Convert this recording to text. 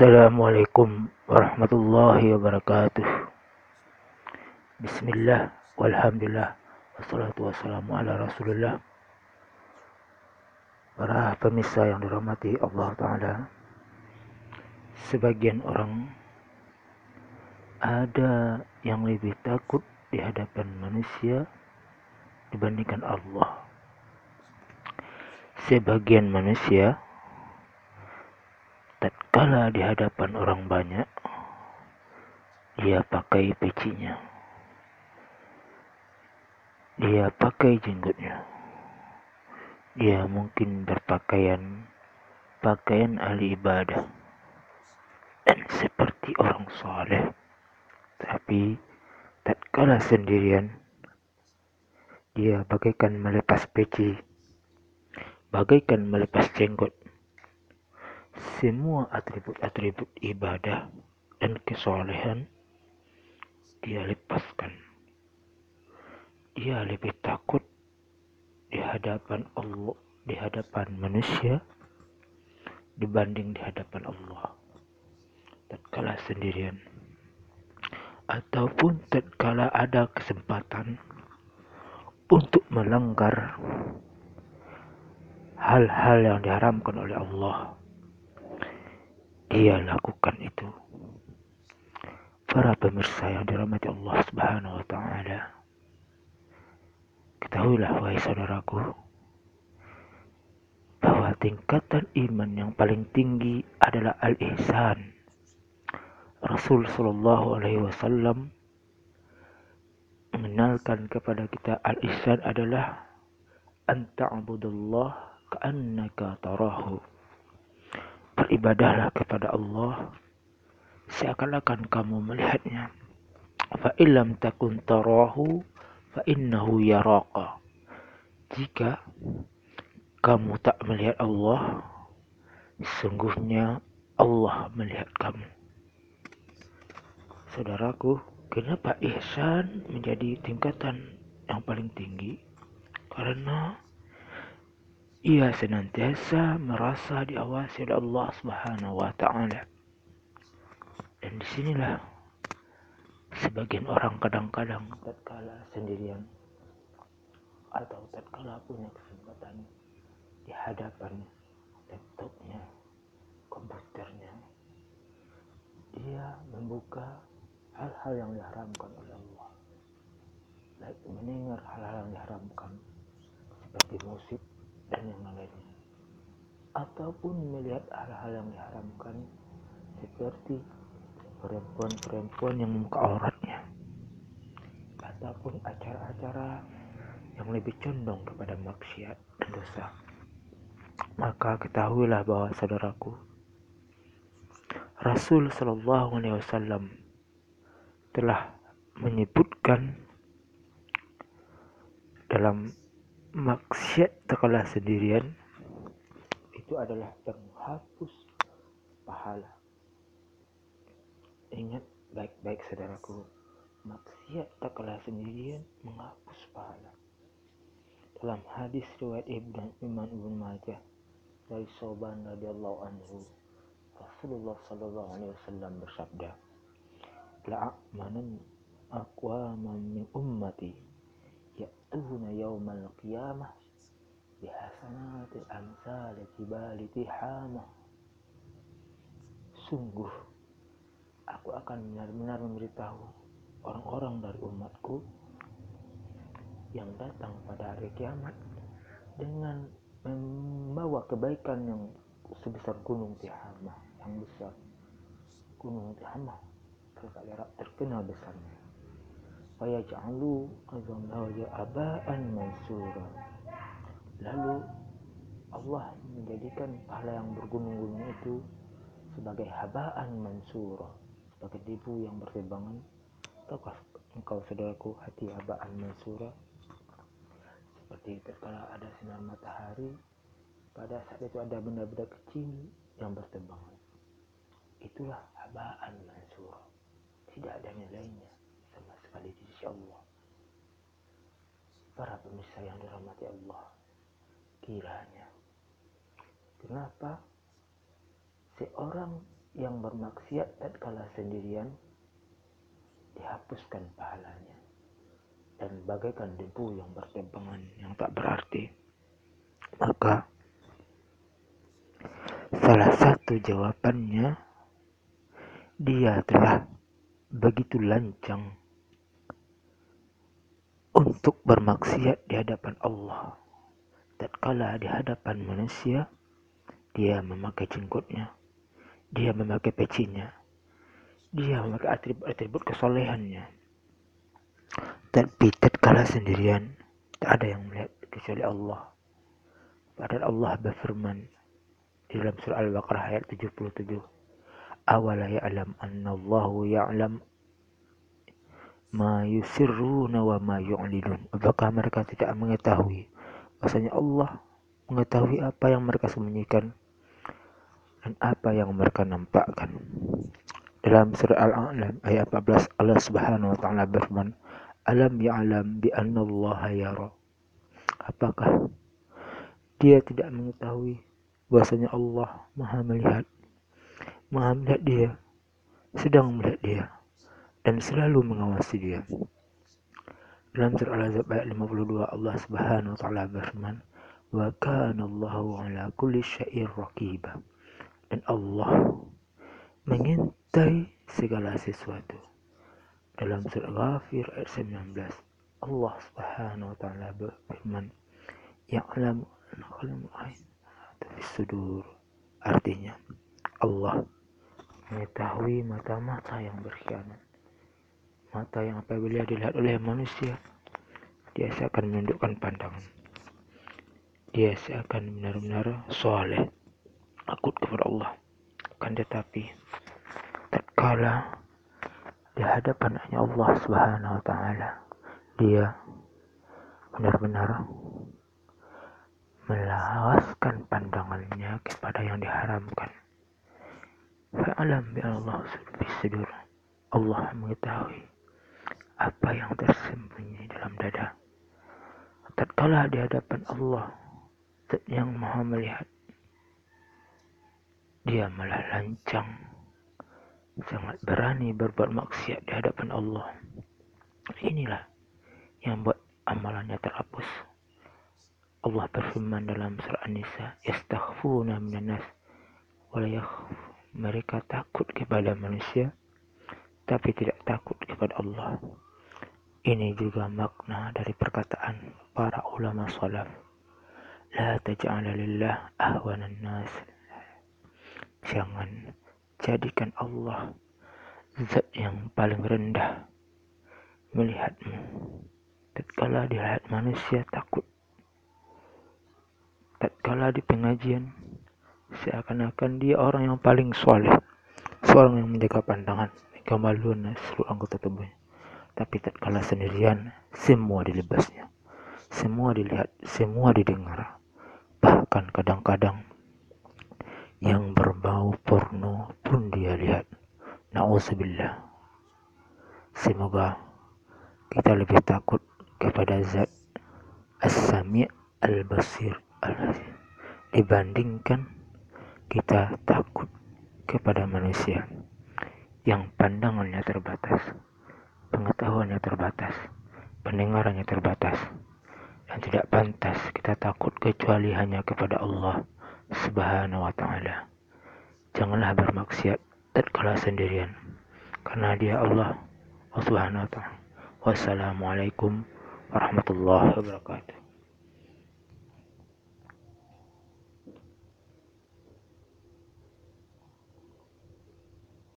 Assalamualaikum warahmatullahi wabarakatuh. Bismillah, walhamdulillah, wassalatu wassalamu ala rasulullah. Para pemirsa yang dirahmati Allah Ta'ala, sebagian orang ada yang lebih takut di hadapan manusia dibandingkan Allah. Sebagian manusia di hadapan orang banyak dia pakai pecinya. Dia pakai jenggotnya. Dia mungkin berpakaian pakaian ahli ibadah. Dan seperti orang soleh. Tapi tatkala sendirian dia bagaikan melepas peci bagaikan melepas jenggot semua atribut-atribut ibadah dan kesolehan dia lepaskan. Dia lebih takut di hadapan Allah, di hadapan manusia dibanding di hadapan Allah. Tatkala sendirian ataupun tatkala ada kesempatan untuk melanggar hal-hal yang diharamkan oleh Allah dia lakukan itu. Para pemirsa yang dirahmati Allah Subhanahu wa taala. Ketahuilah wahai saudaraku bahwa tingkatan iman yang paling tinggi adalah al-ihsan. Rasul sallallahu alaihi wasallam mengenalkan kepada kita al-ihsan adalah anta'budallah ka'annaka tarahu beribadahlah kepada Allah seakan-akan kamu melihatnya. Fa illam takun tarahu fa innahu yaraka. Jika kamu tak melihat Allah, sungguhnya Allah melihat kamu. Saudaraku, kenapa ihsan menjadi tingkatan yang paling tinggi? Karena ia senantiasa merasa diawasi oleh Allah Subhanahu wa taala. Dan di sinilah sebagian orang kadang-kadang tatkala sendirian atau tatkala punya kesempatan di hadapan laptopnya, komputernya, dia membuka hal-hal yang diharamkan oleh Allah. Baik mendengar hal-hal yang diharamkan seperti musik, dan yang lainnya ataupun melihat hal-hal yang diharamkan seperti perempuan-perempuan yang membuka auratnya ataupun acara-acara yang lebih condong kepada maksiat dan dosa. Maka ketahuilah bahwa saudaraku Rasul Shallallahu Alaihi Wasallam telah menyebutkan dalam maksiat terkalah sendirian itu adalah menghapus pahala. Ingat baik-baik saudaraku, maksiat tak kalah sendirian menghapus pahala. Dalam hadis riwayat Ibnu Imam Ibnu Majah dari Soban radhiyallahu anhu, Rasulullah sallallahu alaihi wasallam bersabda, "La'amanan aqwaman min ummati ya'tuna yawmal qiyamah bihasanatil amsal jibali tihamah sungguh aku akan benar-benar memberitahu orang-orang dari umatku yang datang pada hari kiamat dengan membawa kebaikan yang sebesar gunung Tihamah yang besar. Gunung Tihamah terkenal besarnya fayaj'alu azamahu aba'an mansura lalu Allah menjadikan pahala yang bergunung-gunung itu sebagai habaan mansura sebagai debu yang bertebangan tahukah engkau saudaraku hati habaan mansura seperti tatkala ada sinar matahari pada saat itu ada benda-benda kecil yang bertebangan itulah habaan mansura tidak ada nilainya sekali di sisi Allah. Para pemirsa yang dirahmati Allah, kiranya. Kenapa? Seorang yang bermaksiat tatkala sendirian dihapuskan pahalanya dan bagaikan debu yang bertebangan yang tak berarti maka salah satu jawabannya dia telah begitu lancang untuk bermaksiat di hadapan Allah tatkala di hadapan manusia dia memakai jenggotnya dia memakai pecinya. Dia memakai atribut-atribut kesolehannya. Tapi tatkala sendirian, tak ada yang melihat kecuali Allah. Padahal Allah berfirman di dalam surah Al-Baqarah ayat 77. Awala ya'lam anna Allahu ya'lam ma yusirruna wa ma yu'lidun. Apakah mereka tidak mengetahui bahasanya Allah mengetahui apa yang mereka sembunyikan dan apa yang mereka nampakkan. Dalam surah Al-A'lam ayat 14 Allah Subhanahu wa taala berfirman, "Alam ya'lam bi anna Allah yara." Apakah dia tidak mengetahui bahwasanya Allah Maha melihat? Maha melihat dia, sedang melihat dia dan selalu mengawasi dia. Dalam surah Al-Azab ayat 52 Allah Subhanahu wa taala berfirman, "Wa kana Allahu ala kulli syai'in raqiba." dan Allah mengintai segala sesuatu. Dalam surah Ghafir ayat 19, Allah Subhanahu wa taala berfirman, "Ya'lamu qalam ain sudur." Artinya, Allah mengetahui mata-mata yang berkhianat. Mata yang apabila dilihat oleh manusia, dia seakan menundukkan pandangan. Dia seakan benar-benar soleh takut kepada Allah. Kan tetapi tatkala di hadapan hanya Allah Subhanahu wa taala dia benar-benar melawaskan pandangannya kepada yang diharamkan. Fa'alam bi Allah. Allah mengetahui apa yang tersembunyi dalam dada. Tatkala di hadapan Allah yang maha melihat dia malah lancang, sangat berani berbuat maksiat di hadapan Allah. Inilah yang buat amalannya terhapus. Allah berfirman dalam surah An-Nisa, "Yastakhfuna minan nas Mereka takut kepada manusia tapi tidak takut kepada Allah. Ini juga makna dari perkataan para ulama salaf. La taj'ala lillah ahwanan nas Jangan jadikan Allah zat yang paling rendah melihatmu. Tatkala dilihat manusia takut. Tatkala di pengajian seakan-akan dia orang yang paling soleh. Seorang yang menjaga pandangan, kemaluan seluruh anggota tubuhnya. Tapi tatkala sendirian, semua dilebasnya. Semua dilihat, semua didengar. Bahkan kadang-kadang yang berbau porno pun dia lihat. Nauzubillah. Semoga kita lebih takut kepada zat As-Sami' Al-Basir al dibandingkan kita takut kepada manusia yang pandangannya terbatas, pengetahuannya terbatas, pendengarannya terbatas, dan tidak pantas kita takut kecuali hanya kepada Allah Subhanahu wa taala. Janganlah bermaksiat tatkala sendirian karena dia Allah Subhanahu wa taala. Wassalamualaikum warahmatullahi wabarakatuh.